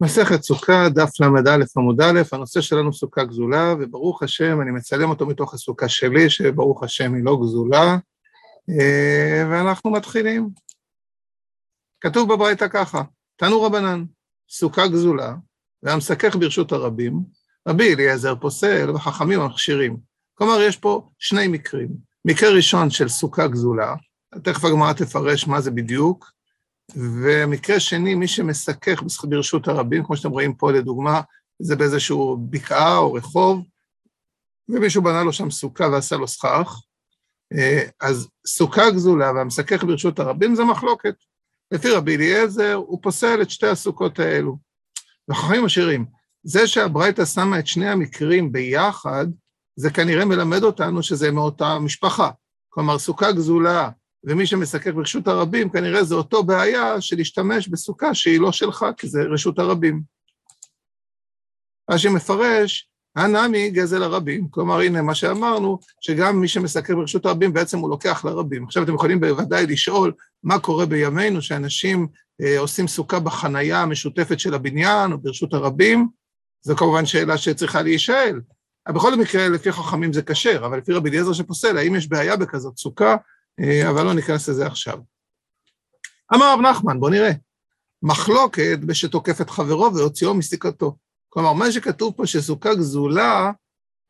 מסכת סוכה, דף ל"א עמוד א', הנושא שלנו סוכה גזולה, וברוך השם, אני מצלם אותו מתוך הסוכה שלי, שברוך השם היא לא גזולה, אה, ואנחנו מתחילים. כתוב בברייתא ככה, תנו רבנן, סוכה גזולה, והמסכך ברשות הרבים, רבי אליעזר פוסל וחכמים המכשירים. כלומר, יש פה שני מקרים. מקרה ראשון של סוכה גזולה, תכף הגמרא תפרש מה זה בדיוק, ומקרה שני, מי שמסכך ברשות הרבים, כמו שאתם רואים פה לדוגמה, זה באיזשהו בקעה או רחוב, ומישהו בנה לו שם סוכה ועשה לו סכך, אה, אז סוכה גזולה והמסכך ברשות הרבים זה מחלוקת. לפי רבי אליעזר, הוא פוסל את שתי הסוכות האלו. וחכמים עשירים, זה שהברייתא שמה את שני המקרים ביחד, זה כנראה מלמד אותנו שזה מאותה משפחה. כלומר, סוכה גזולה ומי שמסכך ברשות הרבים, כנראה זה אותו בעיה של להשתמש בסוכה שהיא לא שלך, כי זה רשות הרבים. רש"י מפרש, הנמי גזל הרבים. כלומר, הנה מה שאמרנו, שגם מי שמסכך ברשות הרבים, בעצם הוא לוקח לרבים. עכשיו אתם יכולים בוודאי לשאול, מה קורה בימינו שאנשים אה, עושים סוכה בחנייה המשותפת של הבניין, או ברשות הרבים? זו כמובן שאלה שצריכה להישאל. בכל מקרה, לפי חכמים זה כשר, אבל לפי רבי אליעזר שפוסל, האם יש בעיה בכזאת סוכה אבל לא ניכנס לזה עכשיו. אמר רב נחמן, בוא נראה, מחלוקת בשתוקף את חברו והוציאו מסיכתו. כלומר, מה שכתוב פה שסוכה גזולה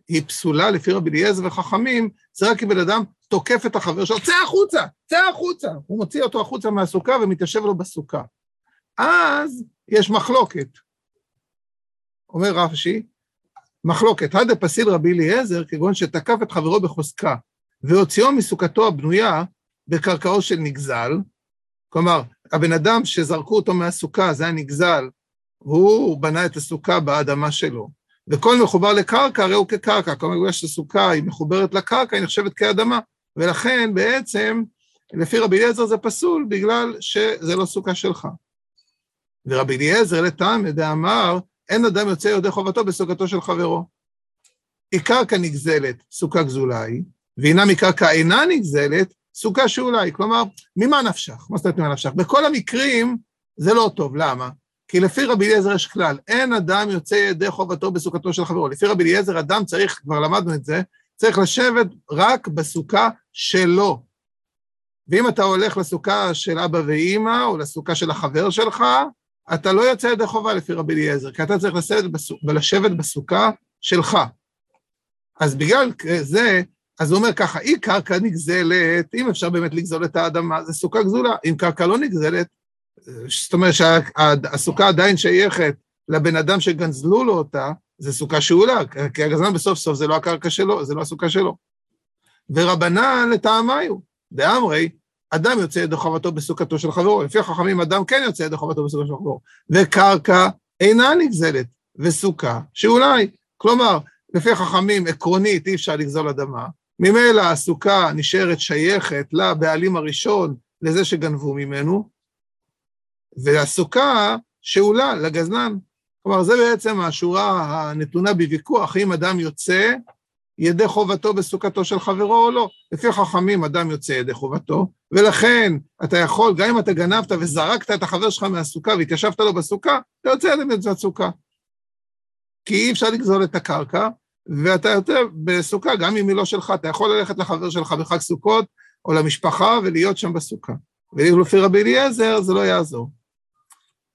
היא פסולה לפי רבי אליעזר וחכמים, זה רק אם בן אדם תוקף את החבר שלו, צא החוצה, צא החוצה. הוא מוציא אותו החוצה מהסוכה ומתיישב לו בסוכה. אז יש מחלוקת. אומר רש"י, מחלוקת, הדה פסיל רבי אליעזר, כגון שתקף את חברו בחוזקה, והוציאו מסוכתו הבנויה בקרקעו של נגזל, כלומר, הבן אדם שזרקו אותו מהסוכה, זה היה נגזל, הוא בנה את הסוכה באדמה שלו. וכל מחובר לקרקע, הרי הוא כקרקע, כלומר, בגלל שהסוכה היא מחוברת לקרקע, היא נחשבת כאדמה. ולכן בעצם, לפי רבי אליעזר זה פסול, בגלל שזה לא סוכה שלך. ורבי אליעזר לטעם דאמר, אין אדם יוצא ידי חובתו בסוכתו של חברו. היא קרקע נגזלת, סוכה גזולה היא, והנה מקרקע אינה נגזלת, סוכה שאולי. כלומר, ממה נפשך? מה זאת אומרת ממה נפשך? בכל המקרים זה לא טוב, למה? כי לפי רבי אליעזר יש כלל, אין אדם יוצא ידי חובתו בסוכתו של חברו. לפי רבי אליעזר אדם צריך, כבר למדנו את זה, צריך לשבת רק בסוכה שלו. ואם אתה הולך לסוכה של אבא ואימא, או לסוכה של החבר שלך, אתה לא יוצא ידי חובה לפי רבי אליעזר, כי אתה צריך לשבת, בסוכ... לשבת בסוכה שלך. אז בגלל זה, אז הוא אומר ככה, אם קרקע נגזלת, אם אפשר באמת לגזול את האדמה, זה סוכה גזולה. אם קרקע לא נגזלת, זאת אומרת שהסוכה עדיין שייכת לבן אדם שגנזלו לו אותה, זה סוכה שאולה, כי הגזלן בסוף סוף זה לא הקרקע שלו, זה לא הסוכה שלו. ורבנן לטעמיו, דאמרי, אדם יוצא ידי חובתו בסוכתו של חברו, לפי החכמים אדם כן יוצא ידי חובתו בסוכתו של חברו, וקרקע אינה נגזלת, וסוכה שאולי, כלומר, לפי החכמים עקרונית אי אפשר לגזול אדמה, ממילא הסוכה נשארת שייכת לבעלים הראשון, לזה שגנבו ממנו, והסוכה שאולה לגזלן. כלומר, זה בעצם השורה הנתונה בוויכוח, אם אדם יוצא ידי חובתו בסוכתו של חברו או לא. לפי חכמים אדם יוצא ידי חובתו, ולכן אתה יכול, גם אם אתה גנבת וזרקת את החבר שלך מהסוכה והתיישבת לו בסוכה, אתה יוצא ידי הסוכה. כי אי אפשר לגזול את הקרקע, ואתה יותר בסוכה, גם אם היא לא שלך, אתה יכול ללכת לחבר שלך בחג סוכות, או למשפחה, ולהיות שם בסוכה. ולפי רבי אליעזר זה לא יעזור.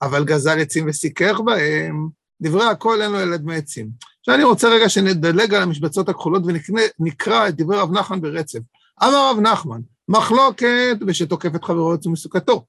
אבל גזל עצים וסיכך בהם, דברי הכל אין לו ילד מעצים. עכשיו אני רוצה רגע שנדלג על המשבצות הכחולות ונקרא את דברי רב נחמן ברצף. אמר רב נחמן, מחלוקת ושתוקף את חברו עצים מסוכתו.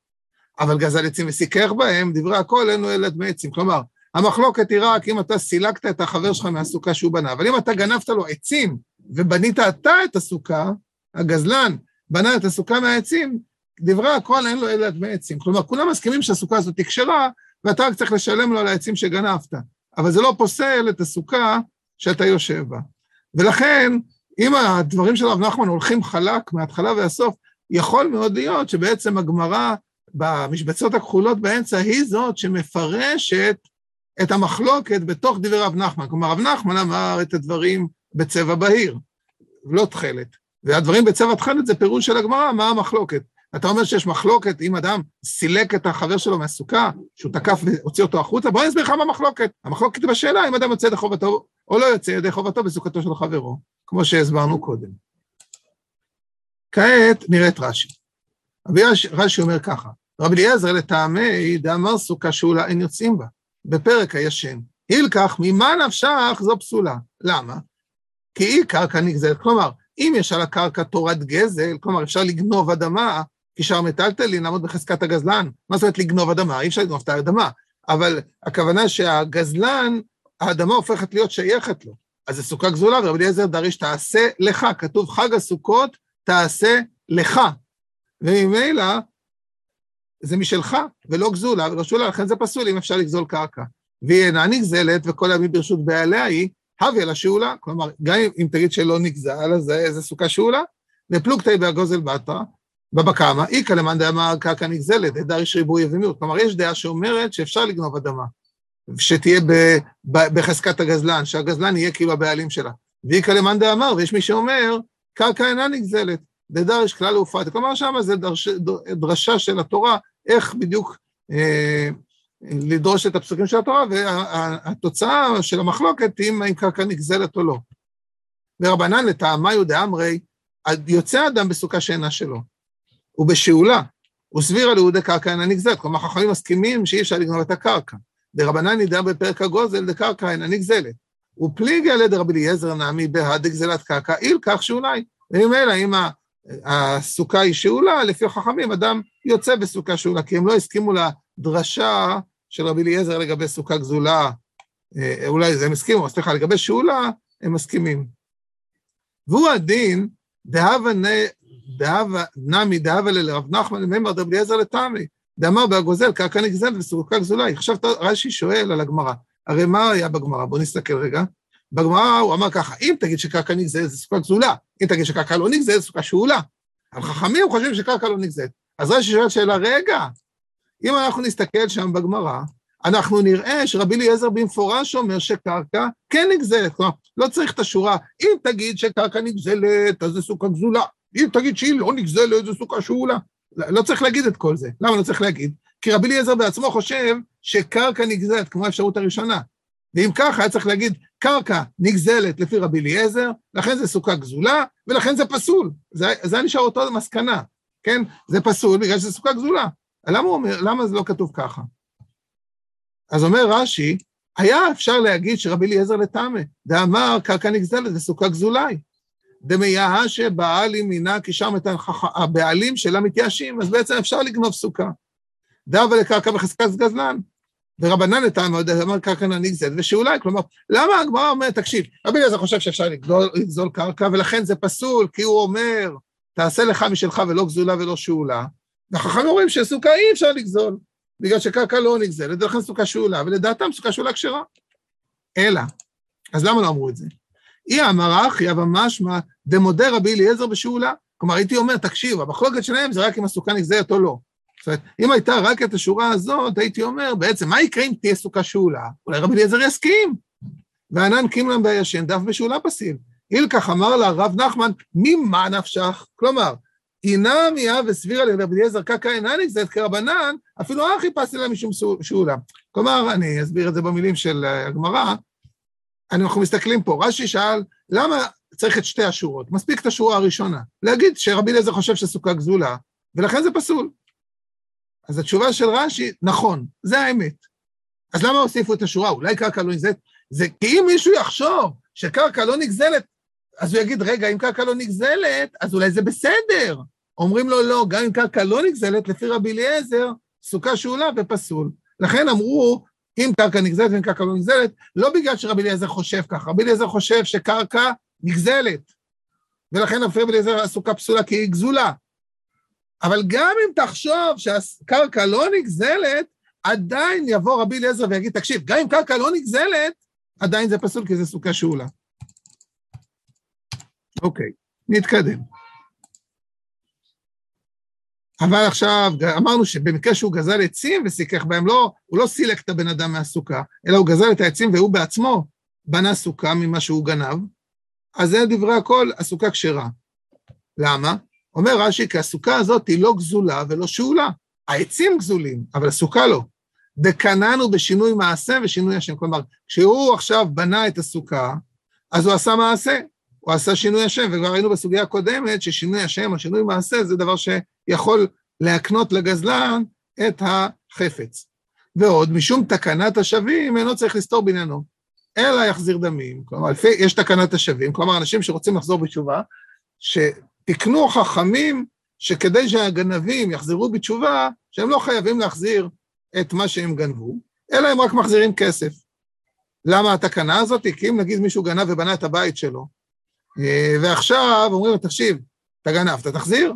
אבל גזל עצים וסיכך בהם, דברי הכל אין לו ילד מעצים. כלומר, המחלוקת היא רק אם אתה סילקת את החבר שלך מהסוכה שהוא בנה, אבל אם אתה גנבת לו עצים ובנית אתה את הסוכה, הגזלן בנה את הסוכה מהעצים, דברי הכל אין לו אלא דמי עצים. כלומר, כולם מסכימים שהסוכה הזאת היא כשרה, ואתה רק צריך לשלם לו על העצים שגנבת. אבל זה לא פוסל את הסוכה שאתה יושב בה. ולכן, אם הדברים של הרב נחמן הולכים חלק מההתחלה והסוף, יכול מאוד להיות שבעצם הגמרא במשבצות הכחולות באמצע היא זאת שמפרשת את המחלוקת בתוך דברי רב נחמן. כלומר, רב נחמן אמר את הדברים בצבע בהיר, לא תכלת. והדברים בצבע תכלת זה פירוש של הגמרא, מה המחלוקת. אתה אומר שיש מחלוקת, אם אדם סילק את החבר שלו מהסוכה, שהוא תקף והוציא אותו החוצה, בוא נסביר לך מה המחלוקת. המחלוקת בשאלה אם אדם יוצא ידי חובתו או לא יוצא ידי חובתו בסוכתו של חברו, כמו שהסברנו קודם. כעת נראה את רש"י. רש"י אומר ככה, רבי אליעזר לטעמי דאמר סוכה שאולה אין יוצאים בה, בפרק הישן. הילקח ממה נפשך זו פסולה. למה? כי היא קרקע נגזרת. כלומר, אם יש על הקרקע תורת גזל, כלומר אפשר לגנוב אדמה, כי שאר מטלטלין לעמוד בחזקת הגזלן. מה זאת אומרת לגנוב אדמה? אי אפשר לגנוב את האדמה. אבל הכוונה שהגזלן, האדמה הופכת להיות שייכת לו. אז זו סוכה גזולה, ורבי אליעזר דריש תעשה לך, כתוב חג הסוכות תעשה לך. וממילא זה משלך, ולא גזולה, ולא שולה, לכן זה פסול אם אפשר לגזול קרקע. והיא אינה נגזלת, וכל הימים ברשות בעליה היא, הווה לה שאולה. כלומר, גם אם תגיד שלא נגזל, אז זה סוכה שאולה. ופלוגתא בהגוזל בתרא, בבא קמא, איכא למאן דאמר קרקע נגזלת, דריש ריבוי ומיעוט. כלומר, יש דעה שאומרת שאפשר לגנוב אדמה, שתהיה בחזקת הגזלן, שהגזלן יהיה כאילו הבעלים שלה. ואיכא למאן דאמר, ויש מי שאומר, קרקע אינה נגזלת, דדריש כלל ופרט. כלומר, שם זה דרש, דרשה של התורה, איך בדיוק אה, לדרוש את הפסוקים של התורה, והתוצאה של המחלוקת היא אם קרקע נגזלת או לא. ורבנן לטעמיו דאמרי, יוצא אדם בסוכה שאינה שלו, ובשאולה, וסבירה ליהודי קרקע אינה נגזלת. כלומר, חכמים מסכימים שאי אפשר לגנוב את הקרקע. דרבנן ידע בפרק הגוזל, דקרקע אינה נגזלת. ופליגי על ידי רבי אליעזר נעמי בהד דגזלת קרקע, איל כך שאולי. וממילא, אם הסוכה היא שאולה, לפי החכמים, אדם יוצא בסוכה שאולה, כי הם לא הסכימו לדרשה של רבי אליעזר לגבי סוכה גזולה, אה, אולי הם הסכימו, סליחה, לגבי שאולה, הם מסכימים. והוא הדין, דהבה נמי דהבה לרב נחמן למימר דרבי אליעזר לטעמי, דאמר בהגוזל קרקע נגזלת וסוכה גזולה. עכשיו רש"י שואל על הגמרא, הרי מה היה בגמרא? בואו נסתכל רגע. בגמרא הוא אמר ככה, אם תגיד שקרקע נגזלת, זה סוכה גזולה, אם תגיד שקרקע לא נגזלת, זה סוכה שאולה. אבל חכמים חושבים שקרקע לא נגזלת. אז רש"י שואל שאלה, רגע, אם אנחנו נסתכל שם בגמרא, אנחנו נראה שרבי אליעזר במפורש אומר שקרקע כן נגזלת. כלומר, לא צריך את השורה, אם תגיד שקרקע נגזלת, אז זה סוכה גזולה. אם תגיד שהיא לא נגזלת, זה סוכה שאולה. לא צריך להגיד את כל זה. למה לא צריך להגיד? כי רבי אליעזר בעצמו חושב שקרקע נגזלת, כמו האפשרות הראשונה. ואם ככה, היה צריך להגיד, קרקע נגזלת לפי רבי אליעזר, לכן זה סוכה גזולה, ולכן זה פסול. זה, זה היה נשאר אותו מסקנה, כן? זה פסול בגלל שזה סוכה גזולה. למה אומר, למה זה לא כתוב ככה? אז אומר רש"י, היה אפשר להגיד שרבי אליעזר לטמא, דאמר קרקע נגזלת וסוכה גזולאי. דמיה שבעל ימינה כי שם את הבעלים שלה מתייאשים, אז בעצם אפשר לגנוב סוכה. דאבה לקרקע בחזקת גזלן. ורבנן לטעם אמר קרקע נגזלת, ושאולי, כלומר, למה הגמרא אומרת, תקשיב, רבי אליעזר חושב שאפשר לגזול, לגזול קרקע, ולכן זה פסול, כי הוא אומר, תעשה לך משלך ולא גזולה ולא שאולה, והחכמים אומרים שסוכה אי אפשר לגזול, בגלל שקרקע לא נגזלת, ולכן סוכה שאולה, ולדעתם סוכה שאולה כשרה. אלא, אז למה לא אמרו את זה? אי אמר אחי, אבל משמע דמודה רבי אליעזר בשאולה. כלומר, הייתי אומר, תקשיב, המחלוקת שלהם זה רק אם הסוכה נגזלת או לא. זאת אומרת, אם הייתה רק את השורה הזאת, הייתי אומר, בעצם, מה יקרה אם תהיה סוכה שאולה? אולי רבי אליעזר יסכים. וענן קימלן בישן, דף בשאולה פסיל. אילקח אמר לה רב נחמן, ממה נפשך? כלומר, אינה מיה וסבירה לרבי אליעזר קקא אינה נגזלת כרבנן, אפילו אחי פסי לה משום שאולה. כלומר, אני אסביר את זה במילים של הגמרא, אנחנו מסתכלים פה, רש"י שאל, למה צריך את שתי השורות? מספיק את השורה הראשונה. להגיד שרבי אליעזר חושב שסוכה גזולה, ולכן זה פסול. אז התשובה של רש"י, נכון, זה האמת. אז למה הוסיפו את השורה? אולי קרקע לא נגזלת? זה כי אם מישהו יחשוב שקרקע לא נגזלת, אז הוא יגיד, רגע, אם קרקע לא נגזלת, אז אולי זה בסדר. אומרים לו, לא, גם אם קרקע לא נגזלת, לפי רבי אליעזר, סוכה שאולה ופסול. לכן אמרו, אם קרקע נגזלת ואם קרקע לא נגזלת, לא בגלל שרבי אליעזר חושב ככה, רבי אליעזר חושב שקרקע נגזלת, ולכן רבי אליעזר הסוכה פסולה כי היא גזולה. אבל גם אם תחשוב שהקרקע לא נגזלת, עדיין יבוא רבי אליעזר ויגיד, תקשיב, גם אם קרקע לא נגזלת, עדיין זה פסול כי זה סוכה שאולה. אוקיי, נתקדם. אבל עכשיו, אמרנו שבמקרה שהוא גזל עצים וסיכך בהם, לא, הוא לא סילק את הבן אדם מהסוכה, אלא הוא גזל את העצים והוא בעצמו בנה סוכה ממה שהוא גנב, אז זה דברי הכל, הסוכה כשרה. למה? אומר רש"י, כי הסוכה הזאת היא לא גזולה ולא שאולה. העצים גזולים, אבל הסוכה לא. דקננו בשינוי מעשה ושינוי השם. כלומר, כשהוא עכשיו בנה את הסוכה, אז הוא עשה מעשה, הוא עשה שינוי השם, וכבר ראינו בסוגיה הקודמת ששינוי השם או שינוי מעשה זה דבר שיכול להקנות לגזלן את החפץ. ועוד, משום תקנת השבים אינו צריך לסתור בעניינו, אלא יחזיר דמים. כלומר, יש תקנת השבים, כלומר, אנשים שרוצים לחזור בתשובה, שתקנו חכמים שכדי שהגנבים יחזרו בתשובה, שהם לא חייבים להחזיר את מה שהם גנבו, אלא הם רק מחזירים כסף. למה התקנה הזאת? כי אם נגיד מישהו גנב ובנה את הבית שלו, אה, ועכשיו אומרים לו, תקשיב, אתה גנבת, תחזיר?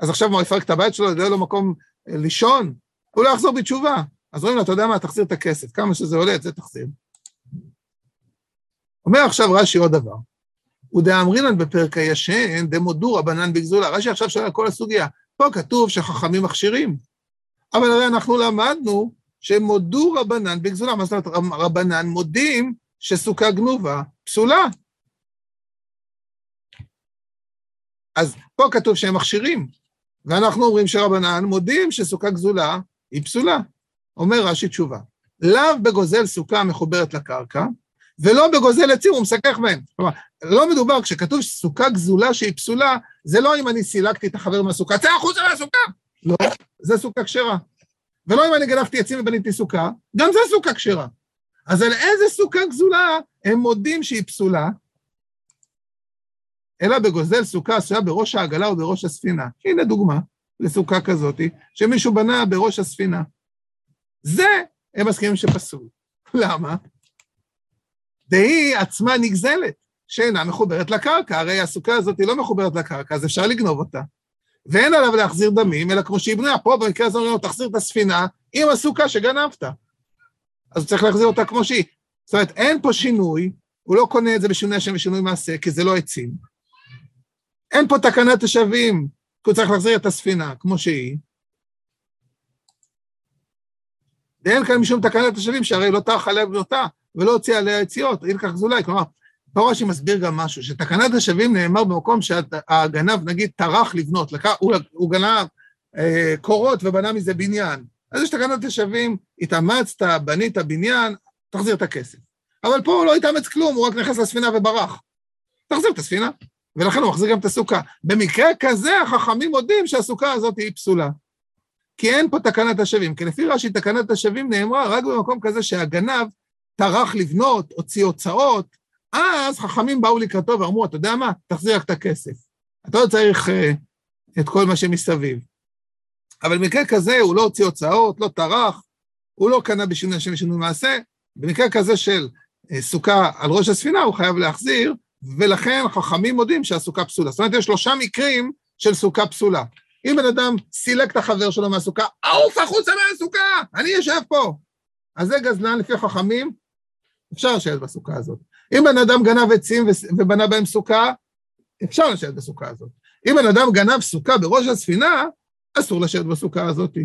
אז עכשיו מה, יפרק את הבית שלו, ידע לו מקום אה, לישון? הוא לא יחזור בתשובה. אז אומרים לו, אתה יודע מה, תחזיר את הכסף, כמה שזה עולה, את זה תחזיר. אומר עכשיו רש"י עוד דבר. ודאמרינן בפרק הישן, דמודו רבנן בגזולה. רש"י עכשיו שואל על כל הסוגיה. פה כתוב שחכמים מכשירים. אבל הרי אנחנו למדנו שמודו רבנן בגזולה. מה זאת אומרת, רבנן מודים שסוכה גנובה פסולה. אז פה כתוב שהם מכשירים, ואנחנו אומרים שרבנן מודים שסוכה גזולה היא פסולה. אומר רש"י תשובה, לאו בגוזל סוכה המחוברת לקרקע, ולא בגוזל עצים, הוא מסכך בהם. כלומר, לא מדובר, כשכתוב סוכה גזולה שהיא פסולה, זה לא אם אני סילקתי את החבר מהסוכה, צא החוצה מהסוכה! לא, זה סוכה כשרה. ולא אם אני גנבתי עצים ובניתי סוכה, גם זה סוכה כשרה. אז על איזה סוכה גזולה הם מודים שהיא פסולה, אלא בגוזל סוכה עשויה בראש העגלה או בראש הספינה. הנה דוגמה לסוכה כזאת, שמישהו בנה בראש הספינה. זה, הם מסכימים שפסול. למה? דהי עצמה נגזלת, שאינה מחוברת לקרקע, הרי הסוכה הזאת היא לא מחוברת לקרקע, אז אפשר לגנוב אותה. ואין עליו להחזיר דמים, אלא כמו שהיא בנויה, פה במקרה הזה אומרים לו, תחזיר את הספינה עם הסוכה שגנבת. אז צריך להחזיר אותה כמו שהיא. זאת אומרת, אין פה שינוי, הוא לא קונה את זה בשינוי השם ושינוי מעשה, כי זה לא עצים. אין פה תקנת השבים, כי הוא צריך להחזיר את הספינה כמו שהיא. ואין כאן משום תקנת השבים, שהרי לא טרח עליה בנותה, ולא הוציא עליה יציאות, אילקח זולאי. כלומר, פה רש"י מסביר גם משהו, שתקנת השבים נאמר במקום שהגנב, נגיד, טרח לבנות, לקח, הוא, הוא גנב אה, קורות ובנה מזה בניין. אז יש תקנת השבים, התאמצת, בנית בניין, תחזיר את הכסף. אבל פה הוא לא התאמץ כלום, הוא רק נכנס לספינה וברח. תחזיר את הספינה. ולכן הוא מחזיר גם את הסוכה. במקרה כזה החכמים מודים שהסוכה הזאת היא פסולה. כי אין פה תקנת השבים, כי לפי רש"י תקנת השבים נאמרה רק במקום כזה שהגנב טרח לבנות, הוציא הוצאות, אז חכמים באו לקראתו ואמרו, אתה יודע מה, תחזיר רק את הכסף. אתה לא צריך uh, את כל מה שמסביב. אבל במקרה כזה הוא לא הוציא הוצאות, לא טרח, הוא לא קנה בשינוי השם ושינוי מעשה, במקרה כזה של uh, סוכה על ראש הספינה הוא חייב להחזיר, ולכן חכמים מודים שהסוכה פסולה. זאת אומרת, יש שלושה מקרים של סוכה פסולה. אם בן אדם סילק את החבר שלו מהסוכה, עוף החוצה מהסוכה, אני יושב פה. אז זה גזלן לפי חכמים, אפשר לשבת בסוכה הזאת. אם בן אדם גנב עצים ובנה בהם סוכה, אפשר לשבת בסוכה הזאת. אם בן אדם גנב סוכה בראש הספינה, אסור לשבת בסוכה הזאת.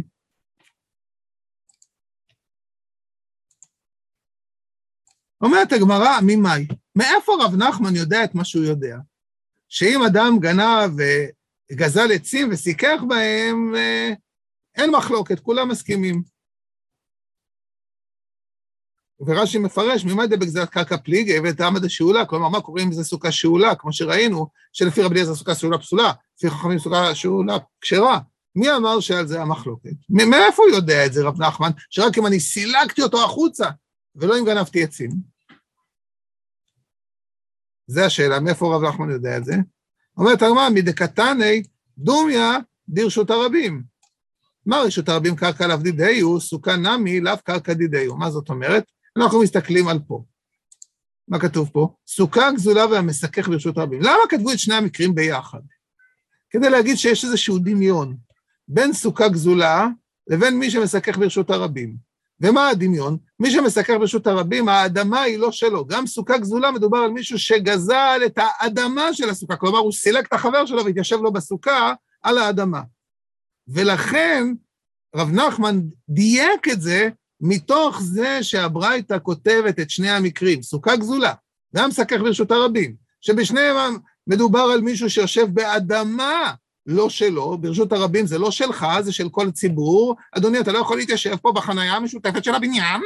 אומרת הגמרא, ממאי? מאיפה רב נחמן יודע את מה שהוא יודע? שאם אדם גנב וגזל עצים וסיכך בהם, אה, אין מחלוקת, כולם מסכימים. ורש"י מפרש, ממאי דבגזלת קרקע פליגי ותעמד השאולה, כלומר, מה קוראים לזה סוכה שאולה, כמו שראינו, שלפי רבי אליעזר סוכה שאולה פסולה, לפי חכמים סוכה שאולה כשרה. מי אמר שעל זה המחלוקת? מאיפה הוא יודע את זה, רב נחמן? שרק אם אני סילקתי אותו החוצה, ולא אם גנבתי עצים. זה השאלה, מאיפה רב נחמן יודע את זה? אומרת הרמב"ם, מדקתני דומיה דרשות הרבים. מה רשות הרבים קרקע לאו דידיהו, סוכה נמי לאו קרקע דידיהו. מה זאת אומרת? אנחנו מסתכלים על פה. מה כתוב פה? סוכה גזולה והמסכך ברשות הרבים. למה כתבו את שני המקרים ביחד? כדי להגיד שיש איזשהו דמיון בין סוכה גזולה לבין מי שמסכך ברשות הרבים. ומה הדמיון? מי שמסקר ברשות הרבים, האדמה היא לא שלו. גם סוכה גזולה מדובר על מישהו שגזל את האדמה של הסוכה, כלומר הוא סילק את החבר שלו והתיישב לו בסוכה על האדמה. ולכן רב נחמן דייק את זה מתוך זה שהברייתא כותבת את שני המקרים, סוכה גזולה, גם סכך ברשות הרבים, שבשניהם מדובר על מישהו שיושב באדמה לא שלו, ברשות הרבים זה לא שלך, זה של כל ציבור. אדוני, אתה לא יכול להתיישב פה בחנייה המשותפת של הבניין,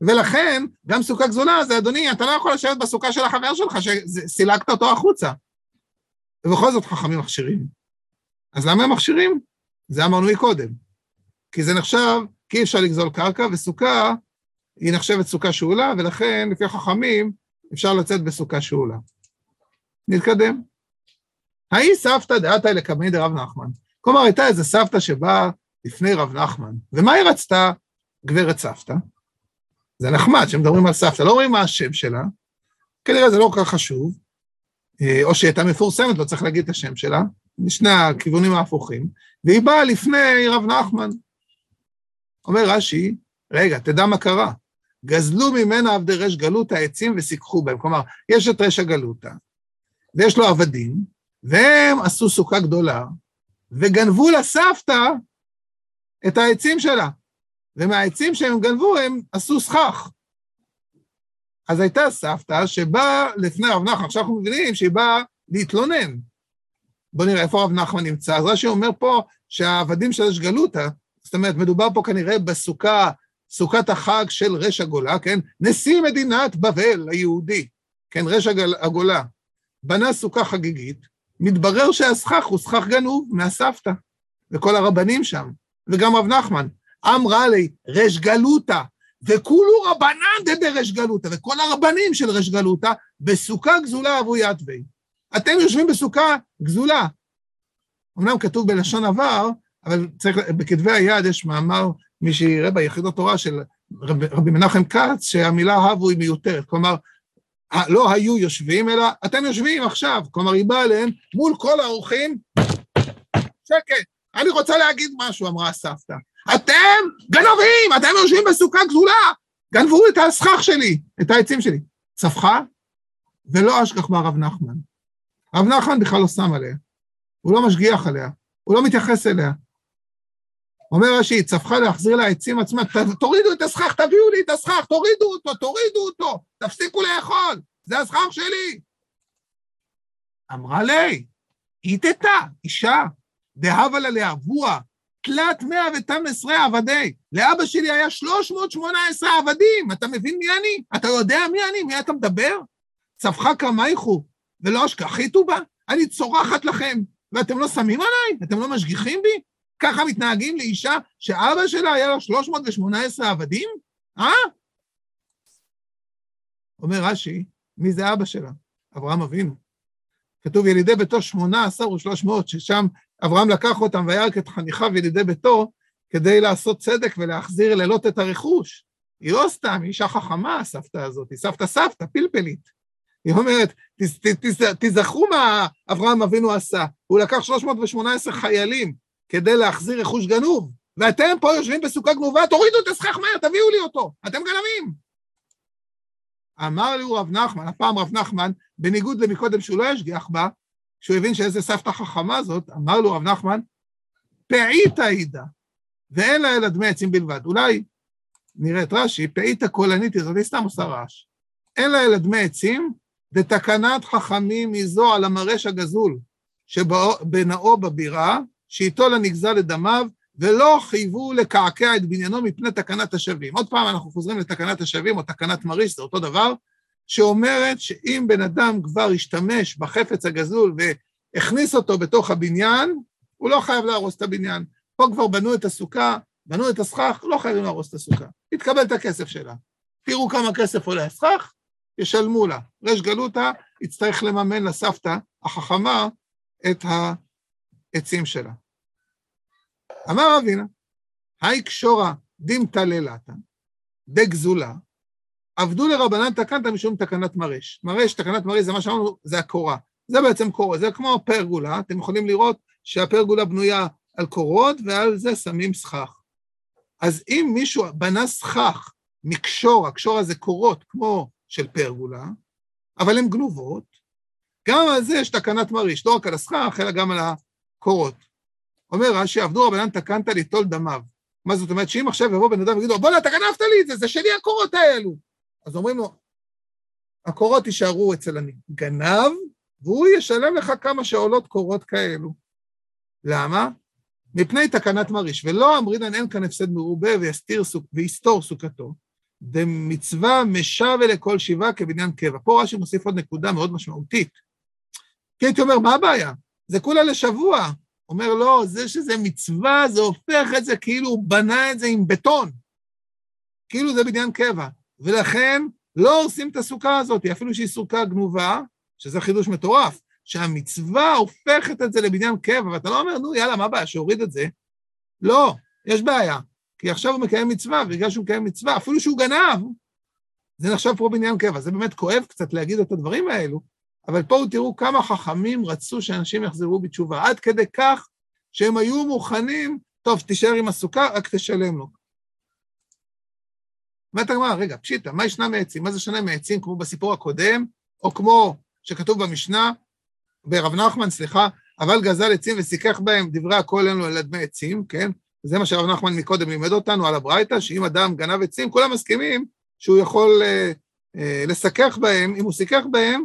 ולכן גם סוכה גזולה זה, אדוני, אתה לא יכול לשבת בסוכה של החבר שלך, שסילקת אותו החוצה. ובכל זאת חכמים מכשירים. אז למה הם מכשירים? זה אמרנו מקודם. כי זה נחשב, כי אי אפשר לגזול קרקע, וסוכה היא נחשבת סוכה שאולה, ולכן, לפי החכמים, אפשר לצאת בסוכה שאולה. נתקדם. האי סבתא דעתא לקמי דרב נחמן. כלומר, הייתה איזה סבתא שבאה לפני רב נחמן, ומה היא רצתה, גברת סבתא? זה נחמד שמדברים על סבתא, לא רואים מה השם שלה, כנראה זה לא כל כך חשוב, אה, או שהיא הייתה מפורסמת, לא צריך להגיד את השם שלה, משני הכיוונים ההפוכים, והיא באה לפני רב נחמן. אומר רש"י, רגע, תדע מה קרה. גזלו ממנה עבדי רש גלותא העצים וסיככו בהם. כלומר, יש את רש הגלותא, ויש לו עבדים, והם עשו סוכה גדולה, וגנבו לסבתא את העצים שלה. ומהעצים שהם גנבו הם עשו סכך. אז הייתה סבתא שבאה לפני רב נחמן, עכשיו אנחנו מבינים שהיא באה להתלונן. בואו נראה איפה רב נחמן נמצא. אז רש"י אומר פה שהעבדים של השגלותא, זאת אומרת, מדובר פה כנראה בסוכה, סוכת החג של רש הגולה, כן? נשיא מדינת בבל היהודי, כן, רש הגולה, בנה סוכה חגיגית, מתברר שהסכך הוא סכך גנוב מהסבתא, וכל הרבנים שם, וגם רב נחמן. אמרה לי, רש גלותא, וכולו רבנן דברש גלותא, וכל הרבנים של רש גלותא, בסוכה גזולה אבו יתבי. אתם יושבים בסוכה גזולה. אמנם כתוב בלשון עבר, אבל צריך, בכתבי היד יש מאמר, מי שיראה ביחידות תורה של רב, רבי מנחם כץ, שהמילה הבו היא מיותרת. כלומר, לא היו יושבים, אלא אתם יושבים עכשיו. כלומר, היא באה אליהם מול כל האורחים, שקט, אני רוצה להגיד משהו, אמרה הסבתא. אתם גנבים, אתם יושבים בסוכה גזולה, גנבו את הסכך שלי, את העצים שלי. צפחה, ולא אשכח בה רב נחמן. רב נחמן בכלל לא שם עליה, הוא לא משגיח עליה, הוא לא מתייחס אליה. אומר רש"י, צפחה להחזיר לה עצים עצמם, תורידו את הסכך, תביאו לי את הסכך, תורידו אותו, תורידו אותו, תפסיקו לאכול, זה הסכך שלי. אמרה לי, איתתה, אישה, דהבה לה לאבוה, תלת מאה ותם עשרה עבדי. לאבא שלי היה 318 עבדים, אתה מבין מי אני? אתה יודע מי אני? מי אתה מדבר? צפחה כמייכו, ולא אשכחיתו בה? אני צורחת לכם, ואתם לא שמים עליי? אתם לא משגיחים בי? ככה מתנהגים לאישה שאבא שלה היה לה 318 עבדים? אה? אומר רש"י, מי זה אבא שלה? אברהם אבינו. כתוב ילידי ביתו 18 ו-300, ששם אברהם לקח אותם וירק את חניכיו ילידי ביתו כדי לעשות צדק ולהחזיר ללוט את הרכוש. היא לא סתם, היא אישה חכמה, הסבתא הזאת, היא סבתא סבתא, פלפלית. היא אומרת, תזכרו מה אברהם אבינו עשה, הוא לקח 318 חיילים כדי להחזיר רכוש גנוב, ואתם פה יושבים בסוכה גנובה, תורידו את הסכך מהר, תביאו לי אותו, אתם גנבים. אמר לי הוא רב נחמן, הפעם רב נחמן, בניגוד למקודם שהוא לא ישגיח בה, כשהוא הבין שאיזה סבתא חכמה זאת, אמר לו רב נחמן, פעיתא עידה, ואין לה אלא דמי עצים בלבד. אולי נראה את רש"י, פעיתא קולנית, זאת היא סתם עושה רעש. אין לה אלא דמי עצים, ותקנת חכמים היא זו על המרש הגזול, שבנאו בבירה, שאיתו לנגזל לדמיו, ולא חייבו לקעקע את בניינו מפני תקנת השבים. עוד פעם אנחנו חוזרים לתקנת השבים או תקנת מריש, זה אותו דבר, שאומרת שאם בן אדם כבר השתמש בחפץ הגזול והכניס אותו בתוך הבניין, הוא לא חייב להרוס את הבניין. פה כבר בנו את הסוכה, בנו את הסכך, לא חייבים להרוס את הסוכה. יתקבל את הכסף שלה. תראו כמה כסף עולה הסכך, ישלמו לה. ריש גלותא יצטרך לממן לסבתא החכמה את העצים שלה. אמר אבינה, היי קשורה דמתללתא דגזולה, עבדו לרבנן תקנת משום תקנת מרש. מרש, תקנת מרש, זה מה שאמרנו, זה הקורה. זה בעצם קורה, זה כמו פרגולה, אתם יכולים לראות שהפרגולה בנויה על קורות, ועל זה שמים סכך. אז אם מישהו בנה סכך מקשור, הקשור הזה קורות כמו של פרגולה, אבל הן גנובות, גם על זה יש תקנת מריש, לא רק על הסכך, אלא גם על הקורות. אומר רש"י, עבדו רבנן תקנת ליטול דמיו. מה זאת אומרת? שאם עכשיו יבוא בן אדם ויגיד לו, בוא'נה, אתה גנבת לי את זה, זה שלי הקורות האלו. אז אומרים לו, הקורות יישארו אצל הגנב, והוא ישלם לך כמה שעולות קורות כאלו. למה? מפני תקנת מריש, ולא אמרינן אין כאן הפסד מרובה ויסתור סוכתו, דמצווה משווה לכל שבעה כבניין קבע. פה רש"י מוסיף עוד נקודה מאוד משמעותית. כי הייתי אומר, מה הבעיה? זה כולה לשבוע. אומר, לא, זה שזה מצווה, זה הופך את זה כאילו הוא בנה את זה עם בטון. כאילו זה בניין קבע. ולכן לא הורסים את הסוכה הזאת, אפילו שהיא סוכה גנובה, שזה חידוש מטורף, שהמצווה הופכת את זה לבניין קבע, ואתה לא אומר, נו, יאללה, מה הבעיה, שיוריד את זה? לא, יש בעיה. כי עכשיו הוא מקיים מצווה, ובגלל שהוא מקיים מצווה, אפילו שהוא גנב, זה נחשב פה בניין קבע. זה באמת כואב קצת להגיד את הדברים האלו, אבל פה תראו כמה חכמים רצו שאנשים יחזרו בתשובה, עד כדי כך שהם היו מוכנים, טוב, תישאר עם הסוכה, רק תשלם לו. אומרת הגמרא, רגע, פשיטא, מה ישנה מעצים? מה זה שונה מעצים כמו בסיפור הקודם, או כמו שכתוב במשנה, ברב נחמן, סליחה, אבל גזל עצים וסיכך בהם דברי הכל אין לו אלא דמי עצים, כן? זה מה שרב נחמן מקודם לימד אותנו על הברייתא, שאם אדם גנב עצים, כולם מסכימים שהוא יכול אה, אה, לסכך בהם, אם הוא סיכך בהם,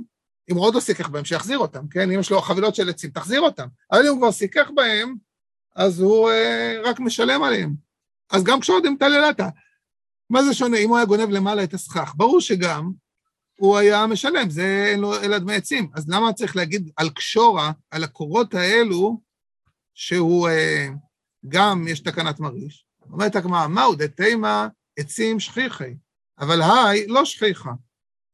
אם הוא עוד לא סיכך בהם, שיחזיר אותם, כן? אם יש לו חבילות של עצים, תחזיר אותם. אבל אם הוא כבר סיכך בהם, אז הוא אה, רק משלם עליהם. אז גם כשעוד עם טללתה. מה זה שונה? אם הוא היה גונב למעלה את הסכך, ברור שגם הוא היה משלם, זה אין לו אלא דמי עצים. אז למה צריך להגיד על קשורה, על הקורות האלו, שהוא אה, גם יש תקנת מריש? אומרת הגמרא, מהו דתימה עצים שכיחי, אבל היי לא שכיחה.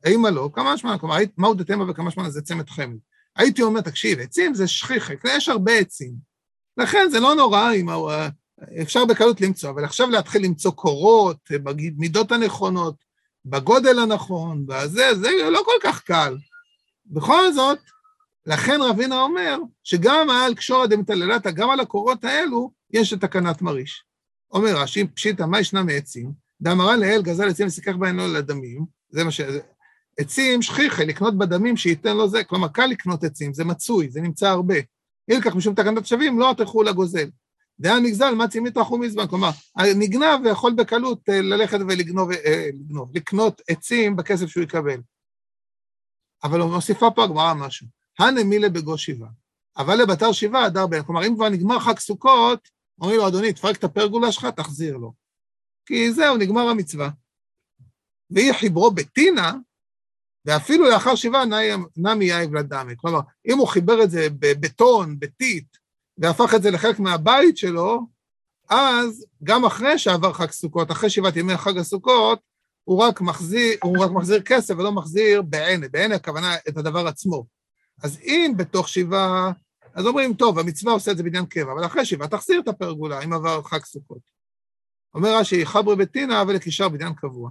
אימה לא, כמה שמונה, כלומר, מהו דתימה וכמה שמונה זה צמד חמד. הייתי אומר, תקשיב, עצים זה שכיחי, יש הרבה עצים. לכן זה לא נורא אם אפשר בקלות למצוא, אבל עכשיו להתחיל למצוא קורות, במידות הנכונות, בגודל הנכון, בזה, זה לא כל כך קל. בכל זאת, לכן רבינה אומר שגם על קשורא דמתללתא, גם על הקורות האלו, יש את תקנת מריש. אומר רש"י, פשיטא, מה ישנה מעצים? דאמרה לאל גזל עצים וסיכך בהן לו לדמים, זה מה ש... עצים שכיחי, לקנות בדמים שייתן לו זה, כלומר, קל לקנות עצים, זה מצוי, זה נמצא הרבה. אילקח משום תקנת שווים, לא תלכו לגוזל. דעה נגזל, מה צימית אחו מזמן, כלומר, נגנב ויכול בקלות אה, ללכת ולגנוב, אה, לגנוב, לקנות עצים בכסף שהוא יקבל. אבל מוסיפה פה הגמרא משהו. הנמילה בגו שבעה, אבל לבתר שבעה הדר בין. כלומר, אם כבר נגמר חג סוכות, אומרים לו, אדוני, תפרק את הפרגולה שלך, תחזיר לו. כי זהו, נגמר המצווה. והיא חיברו בטינה, ואפילו לאחר שבעה נמי יאיב לדמי. כלומר, אם הוא חיבר את זה בבטון, בטיט, והפך את זה לחלק מהבית שלו, אז גם אחרי שעבר חג סוכות, אחרי שבעת ימי חג הסוכות, הוא רק מחזיר, הוא רק מחזיר כסף ולא מחזיר בעיני, בעיני הכוונה את הדבר עצמו. אז אם בתוך שבעה, אז אומרים, טוב, המצווה עושה את זה בעניין קבע, אבל אחרי שבעה תחזיר את הפרגולה, אם עבר חג סוכות. אומר רש"י, חברי בטינה ולקישר בעניין קבוע.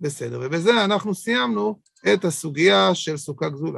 בסדר, ובזה אנחנו סיימנו את הסוגיה של סוכה גזולה.